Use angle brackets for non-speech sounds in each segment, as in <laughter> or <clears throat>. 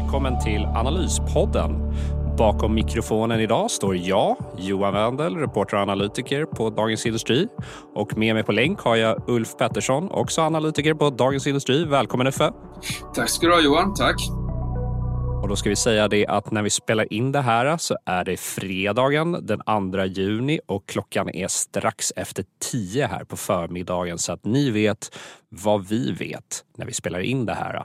Välkommen till Analyspodden. Bakom mikrofonen idag står jag, Johan Wendel, reporter och analytiker på Dagens Industri. Och med mig på länk har jag Ulf Pettersson, också analytiker på Dagens Industri. Välkommen Uffe! Tack ska du ha Johan, tack! Och då ska vi säga det att när vi spelar in det här så är det fredagen den 2 juni och klockan är strax efter 10 här på förmiddagen så att ni vet vad vi vet när vi spelar in det här.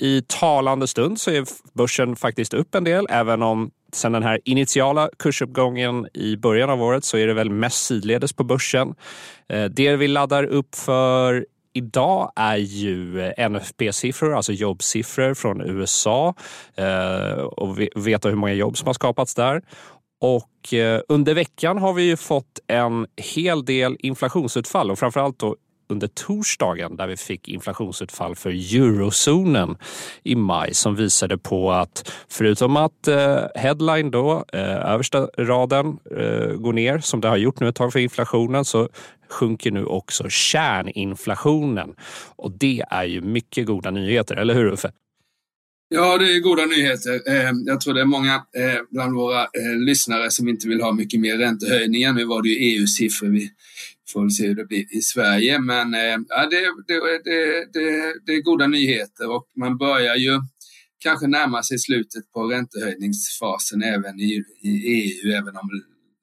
I talande stund så är börsen faktiskt upp en del, även om sen den här initiala kursuppgången i början av året så är det väl mest sidledes på börsen. Eh, det vi laddar upp för idag är ju NFP-siffror, alltså jobbsiffror från USA eh, och veta hur många jobb som har skapats där. Och eh, under veckan har vi ju fått en hel del inflationsutfall och framförallt då under torsdagen där vi fick inflationsutfall för eurozonen i maj som visade på att förutom att eh, headline då, eh, översta raden, eh, går ner som det har gjort nu ett tag för inflationen så sjunker nu också kärninflationen. Och det är ju mycket goda nyheter, eller hur Uffe? Ja, det är goda nyheter. Eh, jag tror det är många eh, bland våra eh, lyssnare som inte vill ha mycket mer räntehöjningar. Nu var det ju EU-siffror vi får väl se hur det blir i Sverige. Men eh, ja, det, det, det, det, det är goda nyheter och man börjar ju kanske närma sig slutet på räntehöjningsfasen även i, i EU, även om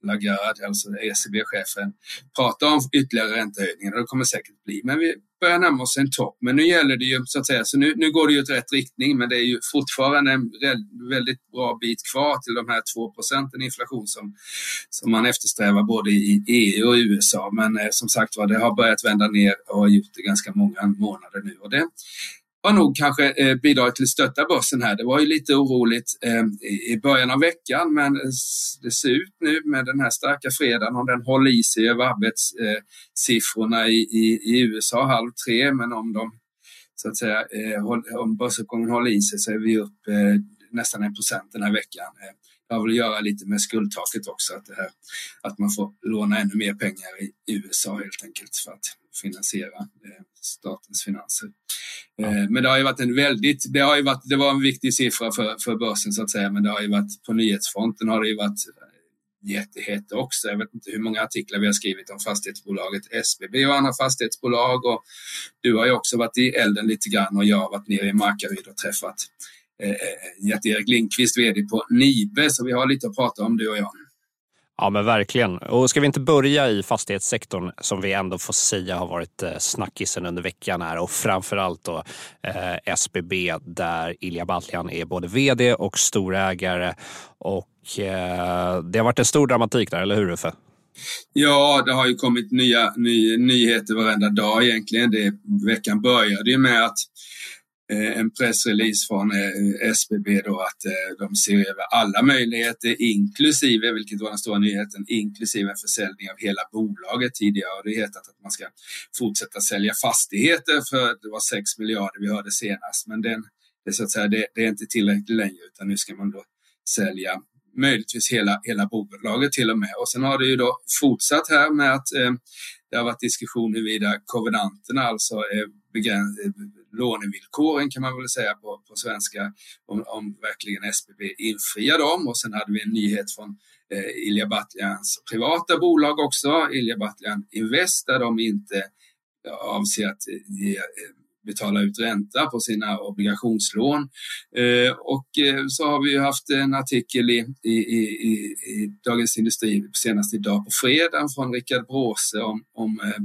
Lagarde, alltså ECB-chefen, pratar om ytterligare räntehöjningar och det kommer säkert bli. Men vi börjar närma oss en topp. Men nu gäller det ju så att säga, så nu, nu går det ju i rätt riktning, men det är ju fortfarande en väldigt bra bit kvar till de här 2 procenten inflation som, som man eftersträvar både i EU och USA. Men eh, som sagt var, det har börjat vända ner och har gjort det ganska många månader nu. Och det, har nog kanske eh, bidragit till att stötta börsen här. Det var ju lite oroligt eh, i början av veckan men eh, det ser ut nu med den här starka fredagen om den håller i sig över arbetssiffrorna i, i, i USA halv tre men om de så att säga om börsuppgången håller i sig så är vi upp nästan en procent den här veckan. Det har väl att göra lite med skuldtaket också, att, det här, att man får låna ännu mer pengar i USA helt enkelt för att finansiera statens finanser. Ja. Eh, men det har ju varit en väldigt, det har ju varit, det var en viktig siffra för, för börsen så att säga, men det har ju varit på nyhetsfronten har det ju varit jättehett också. Jag vet inte hur många artiklar vi har skrivit om fastighetsbolaget SBB och andra fastighetsbolag och du har ju också varit i elden lite grann och jag har varit nere i Markaryd och träffat eh, eh erik Lindqvist, VD på Nibe, så vi har lite att prata om du och jag. Ja, men verkligen. Och ska vi inte börja i fastighetssektorn som vi ändå får säga har varit eh, snackisen under veckan här och framförallt då eh, SBB där Ilja Batljan är både vd och storägare. Och eh, det har varit en stor dramatik där, eller hur Uffe? Ja, det har ju kommit nya ny, nyheter varenda dag egentligen. Det, veckan började ju med att Eh, en pressrelease från eh, SBB då att eh, de ser över alla möjligheter inklusive, vilket var den stora nyheten, inklusive en försäljning av hela bolaget. Tidigare har det hetat att man ska fortsätta sälja fastigheter för det var 6 miljarder vi hörde senast. Men den, det, så att säga, det, det är inte tillräckligt längre utan nu ska man då sälja möjligtvis hela, hela bolaget till och med. Och sen har det ju då fortsatt här med att eh, det har varit diskussion huruvida kovenanterna, alltså eh, lånevillkoren kan man väl säga på, på svenska om, om verkligen SBB infriar dem. Och sen hade vi en nyhet från eh, Ilja Batlans privata bolag också, Ilja Batljan Invest, där de inte eh, avser att ge eh, betala ut ränta på sina obligationslån. Eh, och eh, så har vi haft en artikel i, i, i, i Dagens Industri senast idag på fredag från Rickard Bråse om, om eh,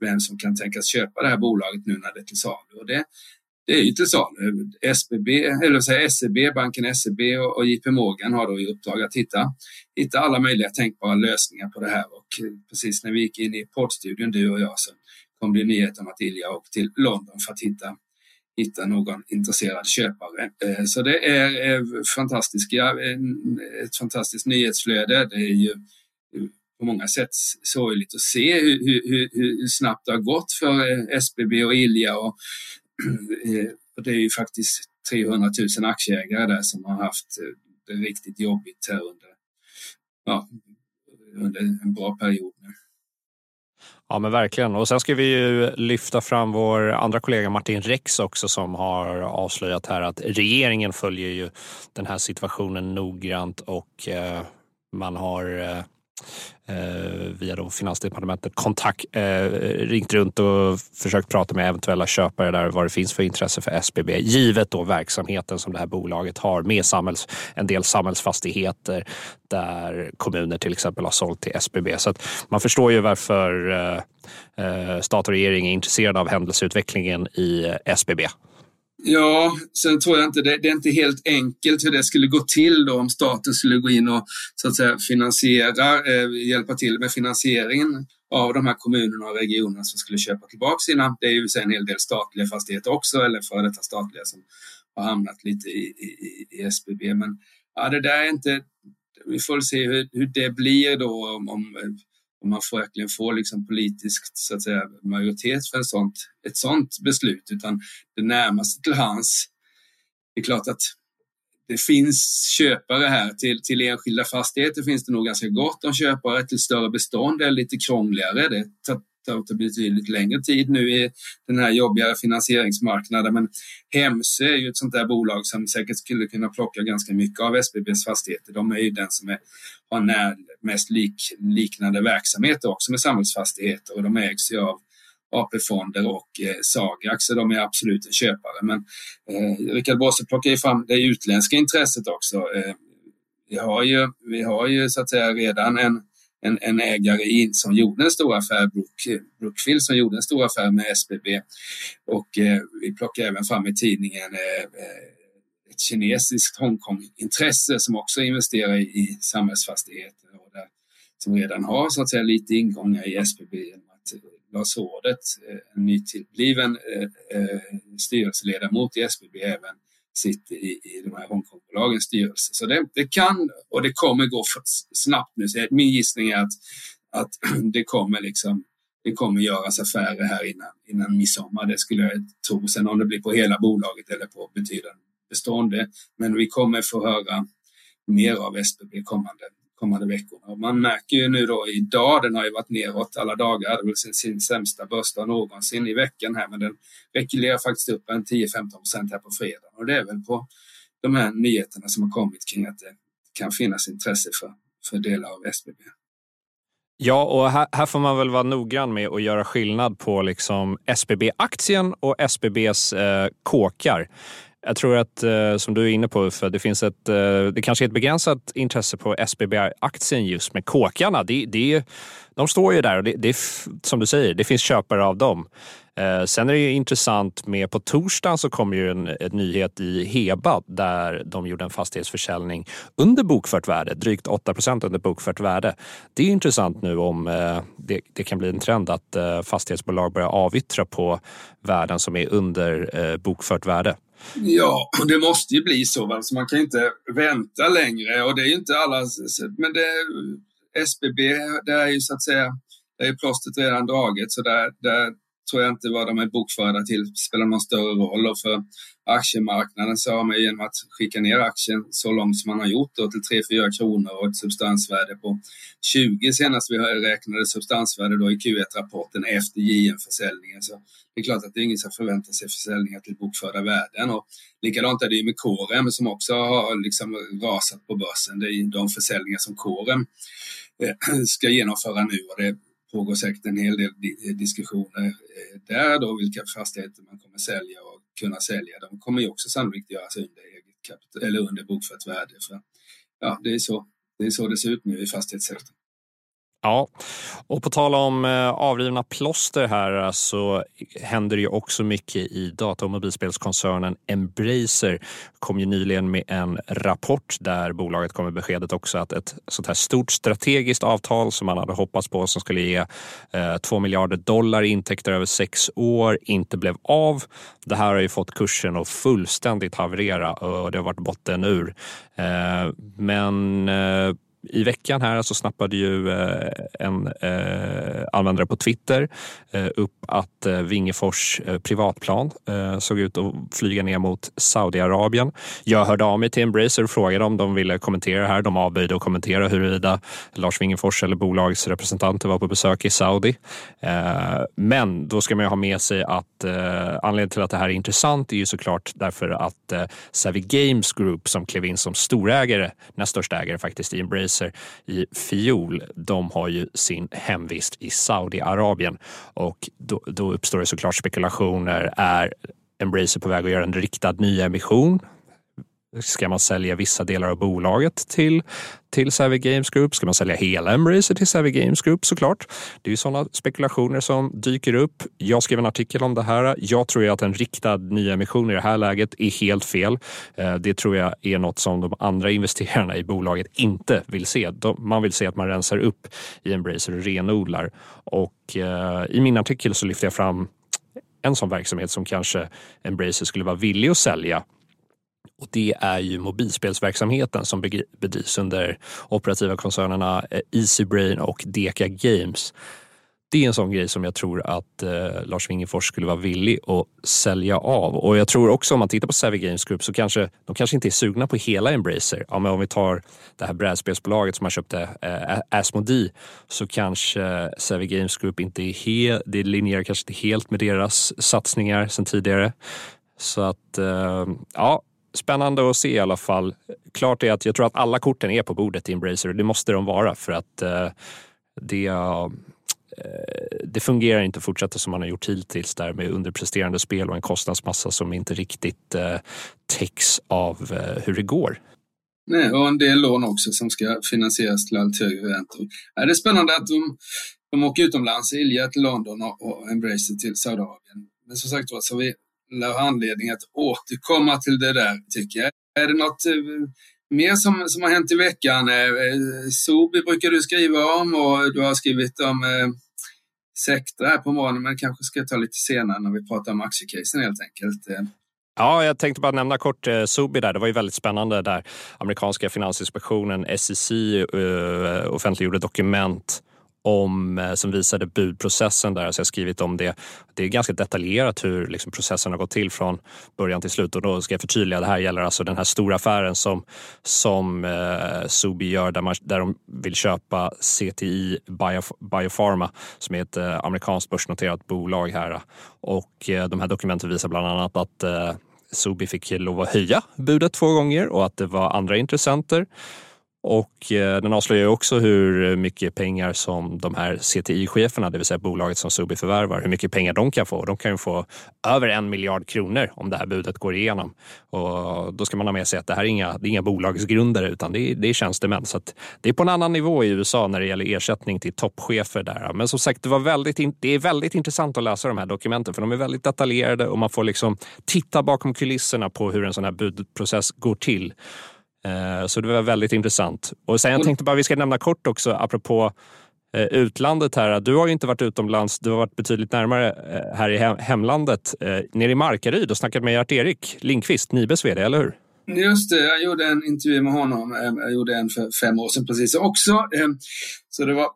vem som kan tänkas köpa det här bolaget nu när det är till salu. Och det, det är ju till salu. SBB, eller säga SEB, banken SEB och, och JP Morgan har då i uppdrag att hitta, hitta alla möjliga tänkbara lösningar på det här. Och precis när vi gick in i poddstudion, du och jag, så kom det nyheter om att Ilja åkte till London för att hitta, hitta någon intresserad köpare. Eh, så det är eh, fantastiska, ett fantastiskt nyhetsflöde. Det är ju eh, på många sätt sorgligt att se hur, hur, hur snabbt det har gått för SBB och Ilja. Och, <clears throat> och det är ju faktiskt 300 000 aktieägare där som har haft det riktigt jobbigt här under, ja, under en bra period nu. Ja men verkligen. Och sen ska vi ju lyfta fram vår andra kollega Martin Rex också som har avslöjat här att regeringen följer ju den här situationen noggrant och eh, man har eh, Eh, via då Finansdepartementet kontakt, eh, ringt runt och försökt prata med eventuella köpare där vad det finns för intresse för SBB. Givet då verksamheten som det här bolaget har med samhälls, en del samhällsfastigheter där kommuner till exempel har sålt till SBB. Så att man förstår ju varför eh, eh, stat och regering är intresserade av händelseutvecklingen i SBB. Ja, sen tror jag inte det, det är inte helt enkelt hur det skulle gå till då om staten skulle gå in och så att säga finansiera, eh, hjälpa till med finansieringen av de här kommunerna och regionerna som skulle köpa tillbaka sina. Det är ju en hel del statliga fastigheter också, eller före detta statliga som har hamnat lite i, i, i SBB. Men ja, det där är inte, vi får se hur, hur det blir då om, om om man får, verkligen får liksom politisk så att säga, majoritet för ett sånt, ett sånt beslut, utan det närmaste till hans. Det är klart att det finns köpare här till, till enskilda fastigheter finns det nog ganska gott om köpare till större bestånd. Det är lite krångligare. Det tar betydligt längre tid nu i den här jobbigare finansieringsmarknaden. Men Hemsö är ju ett sånt där bolag som säkert skulle kunna plocka ganska mycket av SBBs fastigheter. De är ju den som är, har när, mest lik, liknande verksamheter också med samhällsfastigheter och de ägs ju av AP-fonder och eh, Sagax, så de är absolut en köpare. Men eh, Richard Bosse plockar ju fram det utländska intresset också. Eh, vi har ju, vi har ju så att säga redan en en, en ägare in som gjorde en stor affär, Brook, Brookfield, som gjorde en stor affär med SBB. Och eh, vi plockade även fram i tidningen eh, eh, ett kinesiskt Hongkong-intresse som också investerar i, i samhällsfastigheter och där, som redan har så att säga lite ingångar i SBB genom att eh, Lars Rådet, eh, en nytillbliven eh, styrelseledamot i SBB, även sitter i, i de här Hongkongbolagens styrelse. Så det, det, kan och det kommer gå snabbt nu. Så min gissning är att, att <clears throat> det kommer liksom det kommer göras affärer här innan, innan midsommar. Det skulle jag tro. Sen om det blir på hela bolaget eller på betydande bestånd. Men vi kommer få höra mer av SBB kommande kommande veckorna. Man märker ju nu då idag, den har ju varit neråt alla dagar, det var sin, sin sämsta börsdag någonsin i veckan här, men den rekylerar faktiskt upp en 10-15 procent här på fredag. Och det är väl på de här nyheterna som har kommit kring att det kan finnas intresse för, för delar av SBB. Ja, och här, här, får man väl vara noggrann med att göra skillnad på liksom SBB-aktien och SBBs eh, kåkar. Jag tror att, eh, som du är inne på Uffe, det finns ett, eh, det kanske är ett begränsat intresse på SBB-aktien just med kåkarna. Det, det, de står ju där och det, det, som du säger, det finns köpare av dem. Eh, sen är det ju intressant med på torsdagen så kommer ju en, en nyhet i Heba där de gjorde en fastighetsförsäljning under bokfört värde, drygt 8 under bokfört värde. Det är intressant nu om det, det, kan bli en trend att fastighetsbolag börjar avyttra på värden som är under bokfört värde. Ja, det måste ju bli så. Alltså man kan inte vänta längre och det är ju inte alla. Men det, SBB, det är ju så att säga, det är plåstret redan draget så där, där tror jag inte vad de är bokförda till spelar någon större roll. Och för aktiemarknaden så har man genom att skicka ner aktien så långt som man har gjort då, till 3-4 kronor och ett substansvärde på 20 senast vi räknade substansvärde då i Q1-rapporten efter JM-försäljningen. Så det är klart att det är ingen som förväntar sig försäljningar till bokförda värden. Och likadant är det med Corem som också har liksom rasat på börsen. Det är de försäljningar som Corem eh, ska genomföra nu och det pågår säkert en hel del eh, diskussioner eh, där då vilka fastigheter man kommer sälja och kunna sälja. De kommer ju också sannolikt göras under, eget kapital, eller under bokfört värde. För, ja, det, är så, det är så det ser ut nu i fastighetssektorn. Ja, och på tal om eh, avrivna plåster här eh, så händer det ju också mycket i data och mobilspelskoncernen Embracer. kom ju nyligen med en rapport där bolaget kom med beskedet också att ett sånt här stort strategiskt avtal som man hade hoppats på som skulle ge eh, 2 miljarder dollar i intäkter över sex år inte blev av. Det här har ju fått kursen att fullständigt haverera och det har varit botten ur. Eh, men eh, i veckan här så snappade ju eh, en eh, användare på Twitter eh, upp att Vingefors privatplan såg ut att flyga ner mot Saudiarabien. Jag hörde av mig till Embracer och frågade om de ville kommentera här. De avböjde att kommentera huruvida Lars Vingefors eller bolagets representanter var på besök i Saudi. Men då ska man ju ha med sig att anledningen till att det här är intressant är ju såklart därför att Savvy Games Group som klev in som storägare, näst största ägare faktiskt i Embracer Racer i fjol, de har ju sin hemvist i Saudiarabien och då, då uppstår det såklart spekulationer. Är Embracer på väg att göra en riktad nyemission? Ska man sälja vissa delar av bolaget till, till Savvy Games Group? Ska man sälja hela Embracer till Savvy Games Group såklart? Det är ju sådana spekulationer som dyker upp. Jag skrev en artikel om det här. Jag tror ju att en riktad nyemission i det här läget är helt fel. Eh, det tror jag är något som de andra investerarna i bolaget inte vill se. Man vill se att man rensar upp i Embracer och renodlar. Och eh, i min artikel så lyfter jag fram en sån verksamhet som kanske Embracer skulle vara villig att sälja och det är ju mobilspelsverksamheten som bedrivs under operativa koncernerna eh, Easybrain och Deka Games. Det är en sån grej som jag tror att eh, Lars Wingefors skulle vara villig att sälja av. Och jag tror också om man tittar på Savvy Games Group så kanske de kanske inte är sugna på hela Embracer. Ja, men om vi tar det här brädspelsbolaget som man köpte, eh, Asmodee, så kanske Savvy Games Group inte är helt, det linjerar kanske inte helt med deras satsningar sedan tidigare. Så att, eh, ja, spännande att se i alla fall. Klart är att jag tror att alla korten är på bordet i Embracer. och Det måste de vara för att eh, det, eh, det fungerar inte att fortsätta som man har gjort hittills där med underpresterande spel och en kostnadsmassa som inte riktigt eh, täcks av eh, hur det går. Nej, och en del lån också som ska finansieras till allt högre räntor. Det är spännande att de, de åker utomlands, Ilja till London och, och Embracer till Saudiarabien. Men som sagt var, så vi anledning att återkomma till det där, tycker jag. Är det något eh, mer som, som har hänt i veckan? Eh, eh Sobi brukar du skriva om och du har skrivit om eh, Sectra här på morgonen, men kanske ska jag ta lite senare när vi pratar om aktiecasen helt enkelt. Eh. Ja, jag tänkte bara nämna kort eh, Sobi där. Det var ju väldigt spännande där amerikanska finansinspektionen SEC eh, offentliggjorde dokument om, eh, som visade budprocessen där, så jag har skrivit om det. Det är ganska detaljerat hur liksom processen har gått till från början till slut. Och då ska jag förtydliga, det här gäller alltså den här stora affären som, som eh, Sobi gör där, man, där de vill köpa CTI Biopharma som är ett eh, amerikanskt börsnoterat bolag här. Och eh, de här dokumenten visar bland annat att eh, Sobi fick lov att höja budet två gånger och att det var andra intressenter och eh, den avslöjar också hur mycket pengar som de här CTI-cheferna, det vill säga bolaget som Subi förvärvar, hur mycket pengar de kan få. De kan ju få över en miljard kronor om det här budet går igenom. Och då ska man ha med sig att det här är inga, det är inga bolagsgrundare utan det är, det är tjänstemän. Så det är på en annan nivå i USA när det gäller ersättning till toppchefer där. Men som sagt, det, var väldigt, det är väldigt intressant att läsa de här dokumenten för de är väldigt detaljerade och man får liksom titta bakom kulisserna på hur en sån här budprocess går till. Eh, så det var väldigt intressant. Och sen jag tänkte bara vi ska nämna kort också apropå eh, utlandet här. Du har ju inte varit utomlands, du har varit betydligt närmare eh, här i hemlandet. Nere i Markaryd och snackat med Gert-Erik Lindqvist, Nibes vd, eller hur? Just det, jag gjorde en intervju med honom. Jag gjorde en för fem år sedan precis också. Så det var,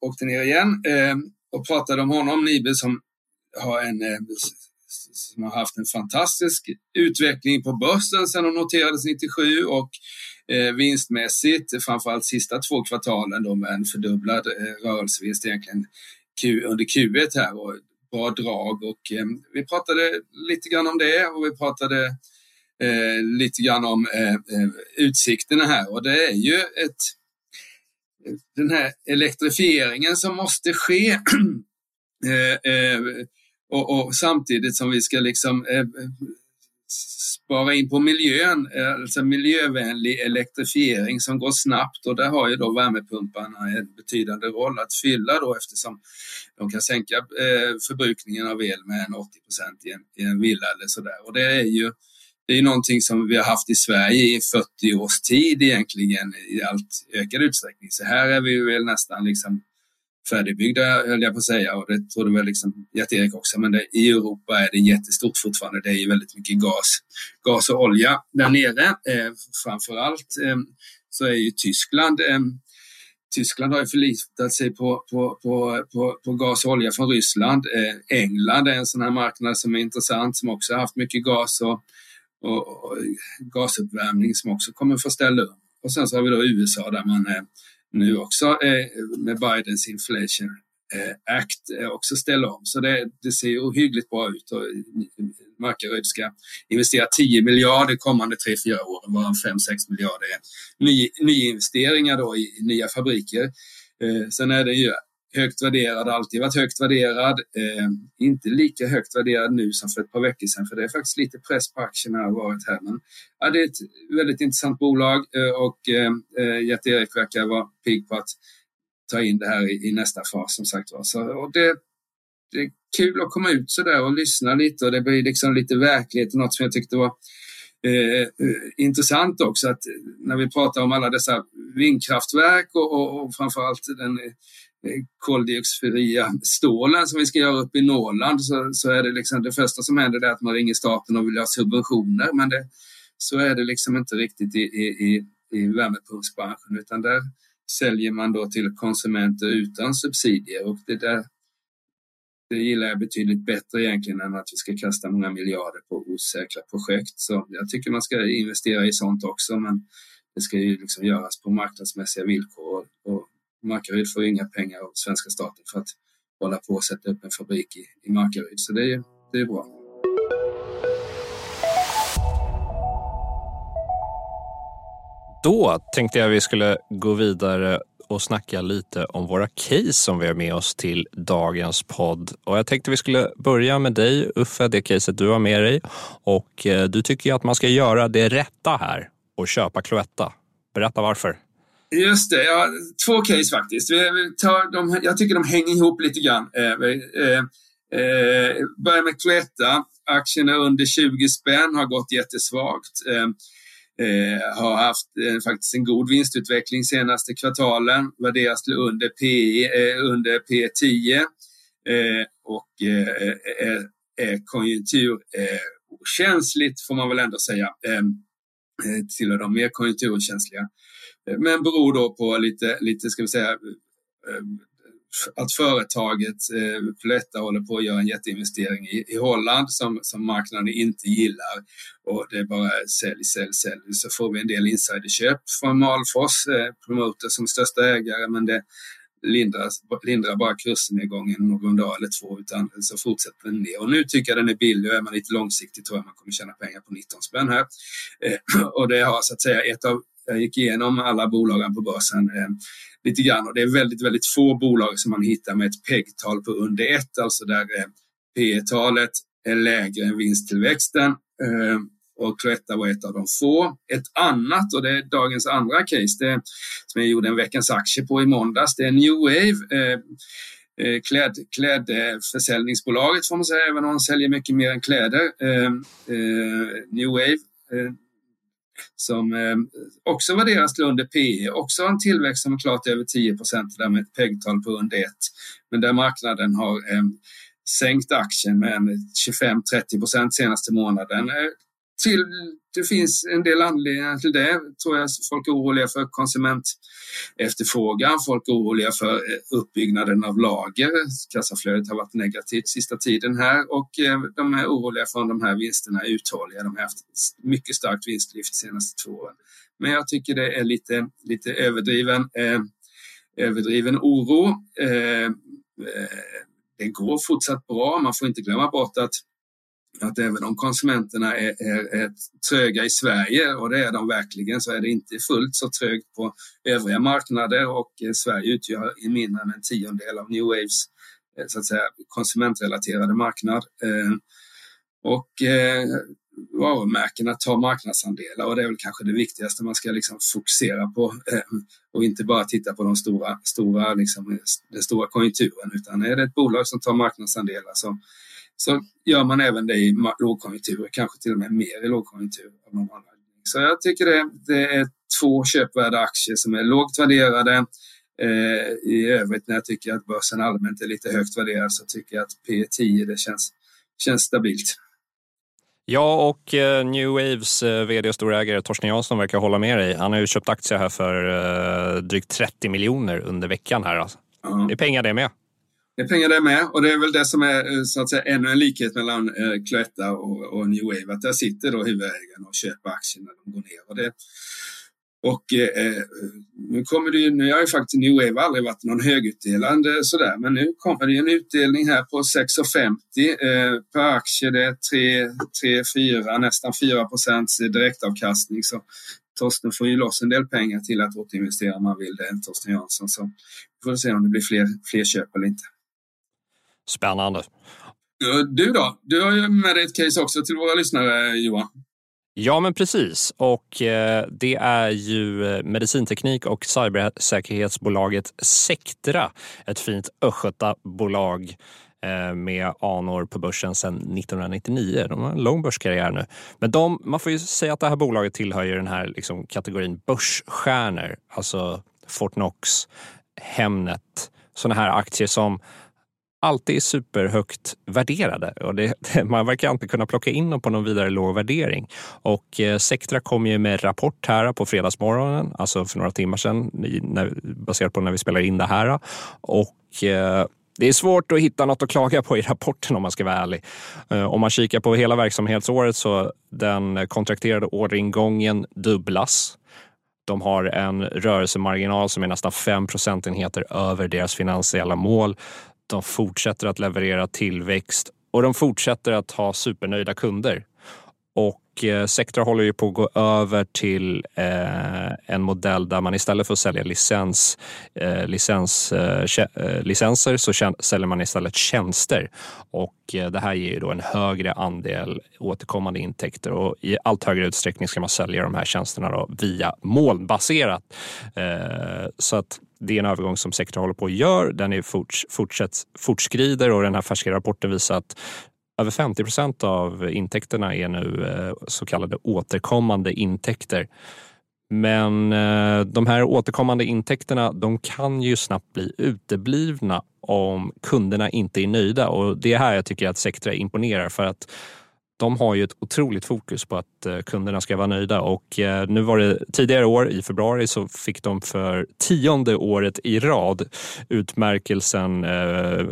åkte ner igen och pratade om honom, Nibe, som har en som har haft en fantastisk utveckling på börsen sedan de noterades 97 och eh, vinstmässigt, framförallt sista två kvartalen då med en fördubblad eh, rörelsevinst egentligen Q, under Q1 här och bra drag och eh, vi pratade lite grann om det och vi pratade eh, lite grann om eh, eh utsikterna här och det är ju ett den här elektrifieringen som måste ske. <clears throat> Eh, eh, och, och, samtidigt som vi ska liksom eh, eh spara in på miljön, eh, alltså miljövänlig elektrifiering som går snabbt och där har ju då värmepumparna en betydande roll att fylla då eftersom de kan sänka eh, förbrukningen av el med en 80 procent i, i en, villa eller sådär. Och det är ju det är någonting som vi har haft i Sverige i 40 års tid egentligen i allt ökad utsträckning. Så här är vi väl nästan liksom färdigbyggda höll jag på att säga och det trodde väl liksom Gert-Erik också. Men det, i Europa är det jättestort fortfarande. Det är ju väldigt mycket gas, gas och olja där nere. Eh, framför allt eh, så är ju Tyskland eh, Tyskland har ju förlitat sig på, på, på, på, på gas och olja från Ryssland. Eh, England är en sån här marknad som är intressant som också har haft mycket gas och, och, och gasuppvärmning som också kommer få ställa upp. Och sen så har vi då USA där man eh, nu också eh, med Bidens Inflation eh, Act eh, också ställa om. Så det, det ser ohyggligt bra ut. Och eh, Markaryd ska investera 10 miljarder kommande 3-4 år, varav 5-6 miljarder är ny, nyinvesteringar då i, i nya fabriker. Eh, sen är det ju högt värderad, alltid varit högt värderad. Eh, inte lika högt värderad nu som för ett par veckor sedan, för det är faktiskt lite press på aktierna har varit här. Men ja, det är ett väldigt intressant bolag eh, och eh, eh Gert-Erik verkar vara pigg på att ta in det här i, i nästa fas som sagt var. Så, och det, det är kul att komma ut så där och lyssna lite och det blir liksom lite verklighet, något som jag tyckte var Eh, intressant också att när vi pratar om alla dessa vindkraftverk och, och, och framförallt den koldioxidfria stålen som vi ska göra uppe i Norrland så, så är det liksom det första som händer är att man ringer staten och vill ha subventioner. Men det, så är det liksom inte riktigt i, i, i värmepumpsbranschen utan där säljer man då till konsumenter utan subsidier och det där det gillar jag betydligt bättre egentligen än att vi ska kasta många miljarder på osäkra projekt. Så jag tycker man ska investera i sånt också men det ska ju liksom göras på marknadsmässiga villkor och Markaryd får inga pengar av svenska staten för att hålla på och sätta upp en fabrik i, i Markaryd. Så det är, det är bra. Då tänkte jag vi skulle gå vidare och snacka lite om våra case som vi har med oss till dagens podd. Och jag tänkte vi skulle börja med dig Uffe, det caset du har med dig. Och eh, du tycker ju att man ska göra det rätta här och köpa Cloetta. Berätta varför. Just det, ja, två case faktiskt. Vi, vi tar de, jag tycker de hänger ihop lite grann. Eh, eh, eh, börjar med Cloetta. Aktierna under 20 spänn har gått jättesvagt. Eh, eh har haft eh, faktiskt en god vinstutveckling senaste kvartalen. Värderas till under P, eh, under P10 eh, och eh, är, konjunkturkänsligt eh, får man väl ändå säga. tillhör de mer konjunkturkänsliga. Men beror då på lite, lite ska vi säga, eh, att företaget eh, Cloetta håller på att göra en jätteinvestering i, i Holland som, som marknaden inte gillar. Och det är bara sälj, sälj, sälj. Så får vi en del insiderköp från Malfors, eh, Promoter som största ägare, men det lindrar, lindrar bara kursnedgången någon dag eller två, utan så fortsätter den ner. Och nu tycker jag den är billig och är man lite långsiktig tror jag man kommer tjäna pengar på 19 spänn här. Eh, <clears throat> och det har så att säga ett av jag gick igenom alla bolagen på börsen eh, lite grann och det är väldigt, väldigt få bolag som man hittar med ett PEG-tal på under ett, alltså där eh, P talet är lägre än vinsttillväxten. Eh, och Cloetta var ett av de få. Ett annat, och det är dagens andra case, det som jag gjorde en veckans aktie på i måndags, det är New Wave. Eh, eh kläd, klädförsäljningsbolaget får man säga, även om de säljer mycket mer än kläder. Eh, eh, New Wave eh, som eh, också värderas till under PE, också en tillväxt som är klart över 10 procent, där med ett PEG-tal på under 1. Men där marknaden har eh, sänkt aktien med 25-30 procent senaste månaden. Eh, till, det finns en del anledningar till det. Tror jag folk är oroliga för konsumentefterfrågan, folk är oroliga för eh, uppbyggnaden av lager. Kassaflödet har varit negativt sista tiden här och eh, de är oroliga för om de här vinsterna är uthålliga. De har haft mycket starkt vinstlyft de senaste två åren. Men jag tycker det är lite, lite överdriven, eh, överdriven oro. Eh, eh det går fortsatt bra. Man får inte glömma bort att att även om konsumenterna är, är, är tröga i Sverige, och det är de verkligen, så är det inte fullt så trögt på övriga marknader och eh, Sverige utgör mindre än en tiondel av New Waves eh, så att säga, konsumentrelaterade marknad. Eh, och eh, varumärkena tar marknadsandelar och det är väl kanske det viktigaste man ska liksom fokusera på eh, och inte bara titta på de stora, stora, liksom, den stora konjunkturen utan är det ett bolag som tar marknadsandelar så så gör man även det i lågkonjunktur, kanske till och med mer i lågkonjunktur. Så jag tycker det, det är två köpvärda aktier som är lågt värderade. Eh, I övrigt när jag tycker att börsen allmänt är lite högt värderad så tycker jag att P10 det känns, känns stabilt. Ja, och eh, New Waves eh, vd och storägare Torsten Jansson verkar hålla med dig. Han har ju köpt aktier här för eh, drygt 30 miljoner under veckan här. Alltså. Ja. Det är pengar det med. Det är pengar det med och det är väl det som är eh, så att säga ännu en likhet mellan eh, Cloetta och, och New Wave. Att där sitter då huvudägaren och köper aktier när de går ner. Och, det, och eh, eh, nu kommer det ju, nu har ju faktiskt New Wave aldrig varit någon högutdelande sådär, men nu kommer det en utdelning här på 6,50 eh, per aktie. Det är 3, 3 4, nästan 4 procents direktavkastning. Så Torsten får ju loss en del pengar till att återinvestera om man vill det, Torsten Jansson. Så vi får se om det blir fler, fler köp eller inte. Spännande. Du då? Du har ju med dig ett case också till våra lyssnare, Johan. Ja, men precis. Och eh, det är ju eh, medicinteknik och cybersäkerhetsbolaget Sectra. Ett fint östgötabolag eh, med anor på börsen sedan 1999. De har en lång börskarriär nu. Men de, man får ju säga att det här bolaget tillhör ju den här liksom, kategorin börsstjärnor. Alltså Fortnox, Hemnet, sådana här aktier som alltid är superhögt värderade och det, <laughs> man verkar inte kunna plocka in dem på någon vidare låg värdering. Och eh, Sectra kom ju med rapport här på fredagsmorgonen, alltså för några timmar sedan, baserat på när vi spelar in det här. Och eh, det är svårt att hitta något att klaga på i rapporten om man ska vara ärlig. Eh, om man kikar på hela verksamhetsåret så den kontrakterade orderingången dubblas. De har en rörelsemarginal som är nästan 5 procentenheter över deras finansiella mål de fortsätter att leverera tillväxt och de fortsätter att ha supernöjda kunder. Och eh, Sectra håller ju på att gå över till eh, en modell där man istället för att sälja licens, eh, licens, eh, eh licenser så säljer man istället tjänster. Och eh, det här ger ju då en högre andel återkommande intäkter och i allt högre utsträckning ska man sälja de här tjänsterna då via molnbaserat. Eh, så att det är en övergång som sektorn håller på att göra. Den är forts, fortsätt, fortskrider och den här färska rapporten visar att över 50 procent av intäkterna är nu eh, så kallade återkommande intäkter. Men eh, de här återkommande intäkterna de kan ju snabbt bli uteblivna om kunderna inte är nöjda och det är här jag tycker att Sectra imponerar för att de har ju ett otroligt fokus på att eh, kunderna ska vara nöjda och eh, nu var det tidigare år i februari så fick de för tionde året i rad utmärkelsen eh,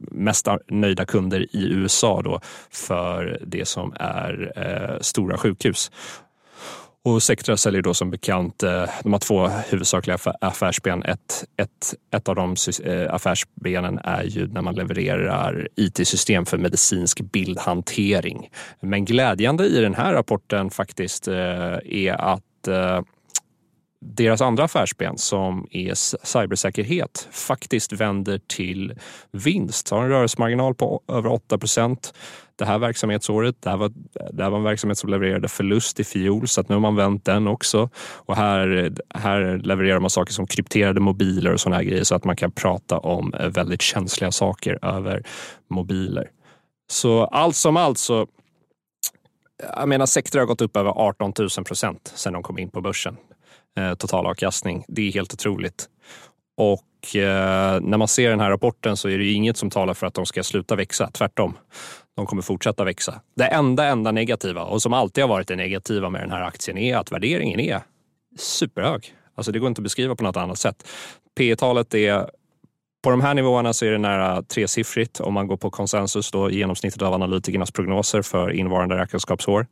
mest nöjda kunder i USA då för det som är eh, stora sjukhus. Och Sectra säljer då som bekant, eh, de har två huvudsakliga affärsben. Ett, ett, ett av de eh, affärsbenen är ju när man levererar IT-system för medicinsk bildhantering. Men glädjande i den här rapporten faktiskt eh, är att deras andra affärsben som är cybersäkerhet faktiskt vänder till vinst. Har en rörelsemarginal på över 8 procent det här verksamhetsåret. Det här, var, det här var en verksamhet som levererade förlust i fjol så att nu har man vänt den också. Och här, här levererar man saker som krypterade mobiler och sådana här grejer så att man kan prata om eh, väldigt känsliga saker över mobiler. Så allt som allt så jag menar, sektorn har gått upp över 18 000 procent sedan de kom in på börsen. Eh, totalavkastning. Det är helt otroligt. Och eh, när man ser den här rapporten så är det ju inget som talar för att de ska sluta växa. Tvärtom. De kommer fortsätta växa. Det enda, enda negativa och som alltid har varit det negativa med den här aktien är att värderingen är superhög. Alltså det går inte att beskriva på något annat sätt. P talet är på de här nivåerna så är det nära tresiffrigt om man går på konsensus, då, genomsnittet av analytikernas prognoser för innevarande räkenskapsår.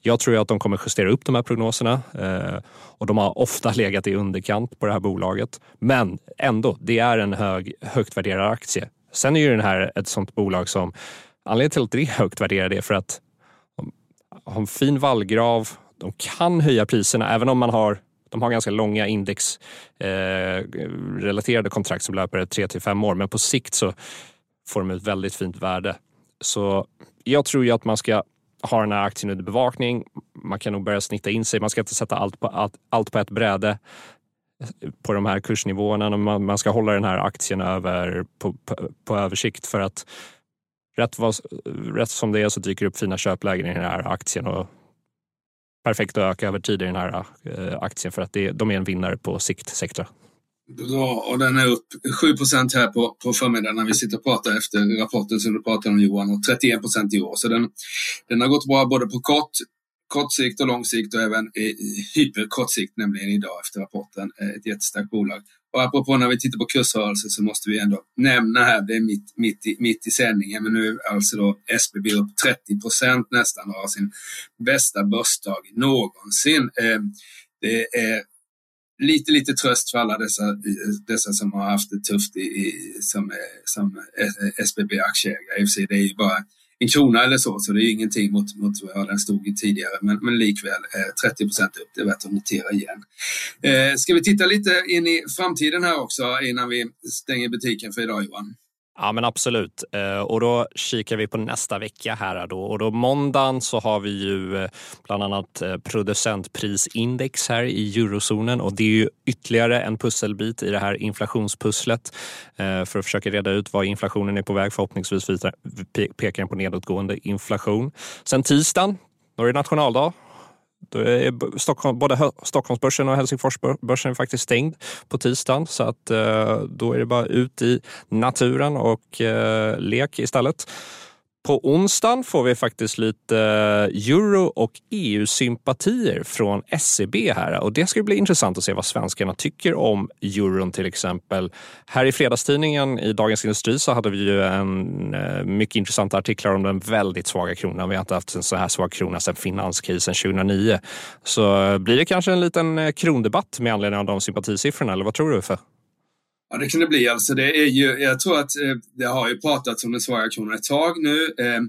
Jag tror att de kommer justera upp de här prognoserna eh, och de har ofta <laughs> legat i underkant på det här bolaget. Men ändå, det är en hög, högt värderad aktie. Sen är ju den här ett sånt bolag som, anledningen till att det är högt värderat är för att de har en fin vallgrav, de kan höja priserna även om man har de har ganska långa indexrelaterade eh, kontrakt som löper 3 till 5 år, men på sikt så får de ett väldigt fint värde. Så jag tror ju att man ska ha den här aktien under bevakning. Man kan nog börja snitta in sig. Man ska inte sätta allt på, allt, allt på ett bräde på de här kursnivåerna. Man, man ska hålla den här aktien över, på, på, på översikt för att rätt, vad, rätt som det är så dyker det upp fina köplägen i den här aktien och perfekt att öka över tid i den här eh, aktien för att det, de är en vinnare på sikt, Sectra. Bra, och den är upp 7 procent här på, på förmiddagen när vi sitter och pratar efter rapporten som du pratade om Johan och 31 procent i år. Så den, den har gått bra både på kort, kort sikt och lång sikt och även hyperkort sikt, nämligen idag efter rapporten. Eh, ett jättestarkt bolag. Och apropå när vi tittar på kursrörelse så måste vi ändå nämna här, det är mitt, mitt, i, mitt i sändningen, men nu är alltså då SBB upp 30 procent nästan och har sin bästa börsdag någonsin. Eh, det är lite, lite tröst för alla dessa, dessa som har haft det tufft i, som, eh, som eh, SBB-aktieägare. Det är ju bara en krona eller så, så det är ingenting mot, mot vad den stod i tidigare. Men, men likväl eh, 30 procent upp, det är värt att notera igen. Eh, ska vi titta lite in i framtiden här också innan vi stänger butiken för idag Johan? Ja men absolut. Eh, och då kikar vi på nästa vecka här då. Och då måndagen så har vi ju eh, bland annat eh, producentprisindex här i eurozonen och det är ju ytterligare en pusselbit i det här inflationspusslet för att försöka reda ut var inflationen är på väg. Förhoppningsvis pekar den på nedåtgående inflation. Sen tisdagen, då är det nationaldag då är Stockholm, både Stockholmsbörsen och Helsingforsbörsen är faktiskt stängd på tisdagen så att eh, då är det bara ut i naturen och eh, lek istället. På onsdagen får vi faktiskt lite eh, euro och EU-sympatier från SEB här och det ska bli intressant att se vad svenskarna tycker om euron till exempel. Här i fredagstidningen i Dagens Industri så hade vi ju en eh, mycket intressant artiklar om den väldigt svaga kronan. Vi har inte haft en så här svag krona sedan finanskrisen 2009. Så eh, blir det kanske en liten krondebatt med anledning av de sympatisiffrorna eller vad tror du Uffe? Ja, det kan det bli. Alltså, det är ju, jag tror att eh, det har ju pratats om den svaga kronan ett tag nu. Eh,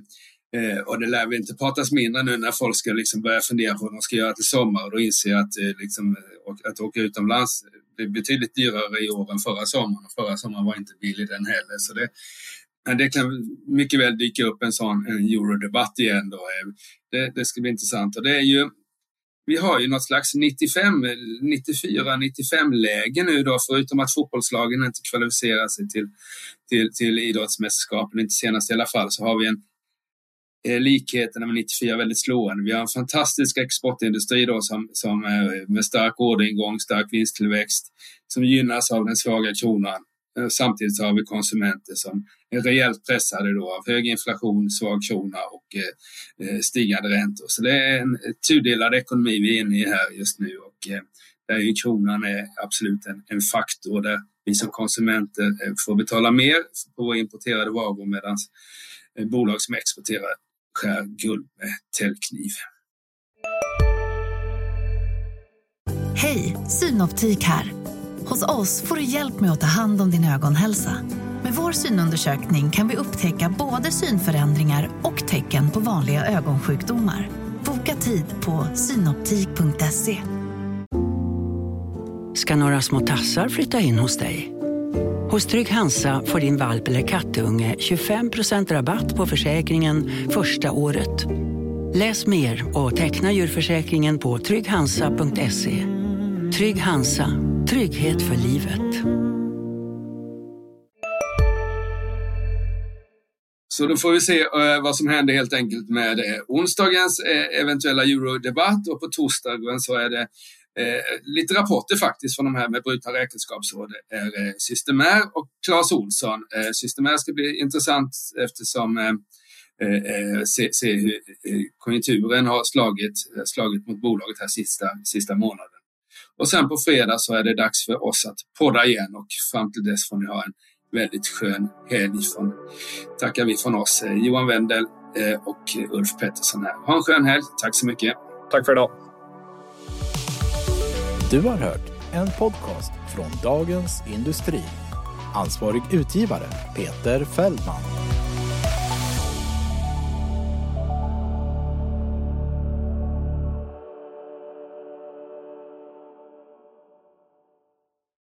eh, och det lär väl inte pratas mindre nu när folk ska liksom börja fundera på vad de ska göra till sommar och då inser att, eh, liksom, att åka utomlands blir betydligt dyrare i år än förra sommaren. Och förra sommaren var inte billig den heller. Så det, men det kan mycket väl dyka upp en sån en eurodebatt igen. Då. Eh, det, det ska bli intressant. Och det är ju vi har ju något slags 95, 94, 95 läge nu då, förutom att fotbollslagen inte kvalificerar sig till, till, till idrottsmästerskapen, inte senast i alla fall, så har vi en eh, likheterna med 94 väldigt slående. Vi har en fantastisk exportindustri då som, som eh, med stark orderingång, stark vinsttillväxt, som gynnas av den svaga kronan. Eh, samtidigt så har vi konsumenter som är rejält pressade då av hög inflation, svag krona och eh, eh stigande räntor. Så det är en tudelad ekonomi vi är inne i här just nu och eh, där ju kronan är absolut en, en faktor där vi som konsumenter får betala mer på importerade varor medan bolag som exporterar skär guld med täljkniv. Hej, Synoptik här. Hos oss får du hjälp med att ta hand om din ögonhälsa. Med vår synundersökning kan vi upptäcka både synförändringar och tecken på vanliga ögonsjukdomar. Boka tid på synoptik.se. Ska några små tassar flytta in hos dig? Hos Trygg Hansa får din valp eller kattunge 25% rabatt på försäkringen första året. Läs mer och teckna djurförsäkringen på trygghansa.se. Trygg Hansa Trygghet för livet. Så då får vi se eh, vad som händer helt enkelt med eh, onsdagens eh, eventuella eurodebatt och på torsdagen så är det eh, lite rapporter faktiskt från de här med brutna räkenskapsråd är eh, Systemair och Clas Olsson. Eh, Systemair ska bli intressant eftersom eh, eh, se, se hur konjunkturen har slagit, slagit mot bolaget här sista, sista månaden. Och sen på fredag så är det dags för oss att podda igen och fram till dess får ni ha en väldigt skön helg. Från, tackar vi från oss, Johan Wendel och Ulf Pettersson här. Ha en skön helg. Tack så mycket. Tack för idag. Du har hört en podcast från Dagens Industri. Ansvarig utgivare Peter Fällman.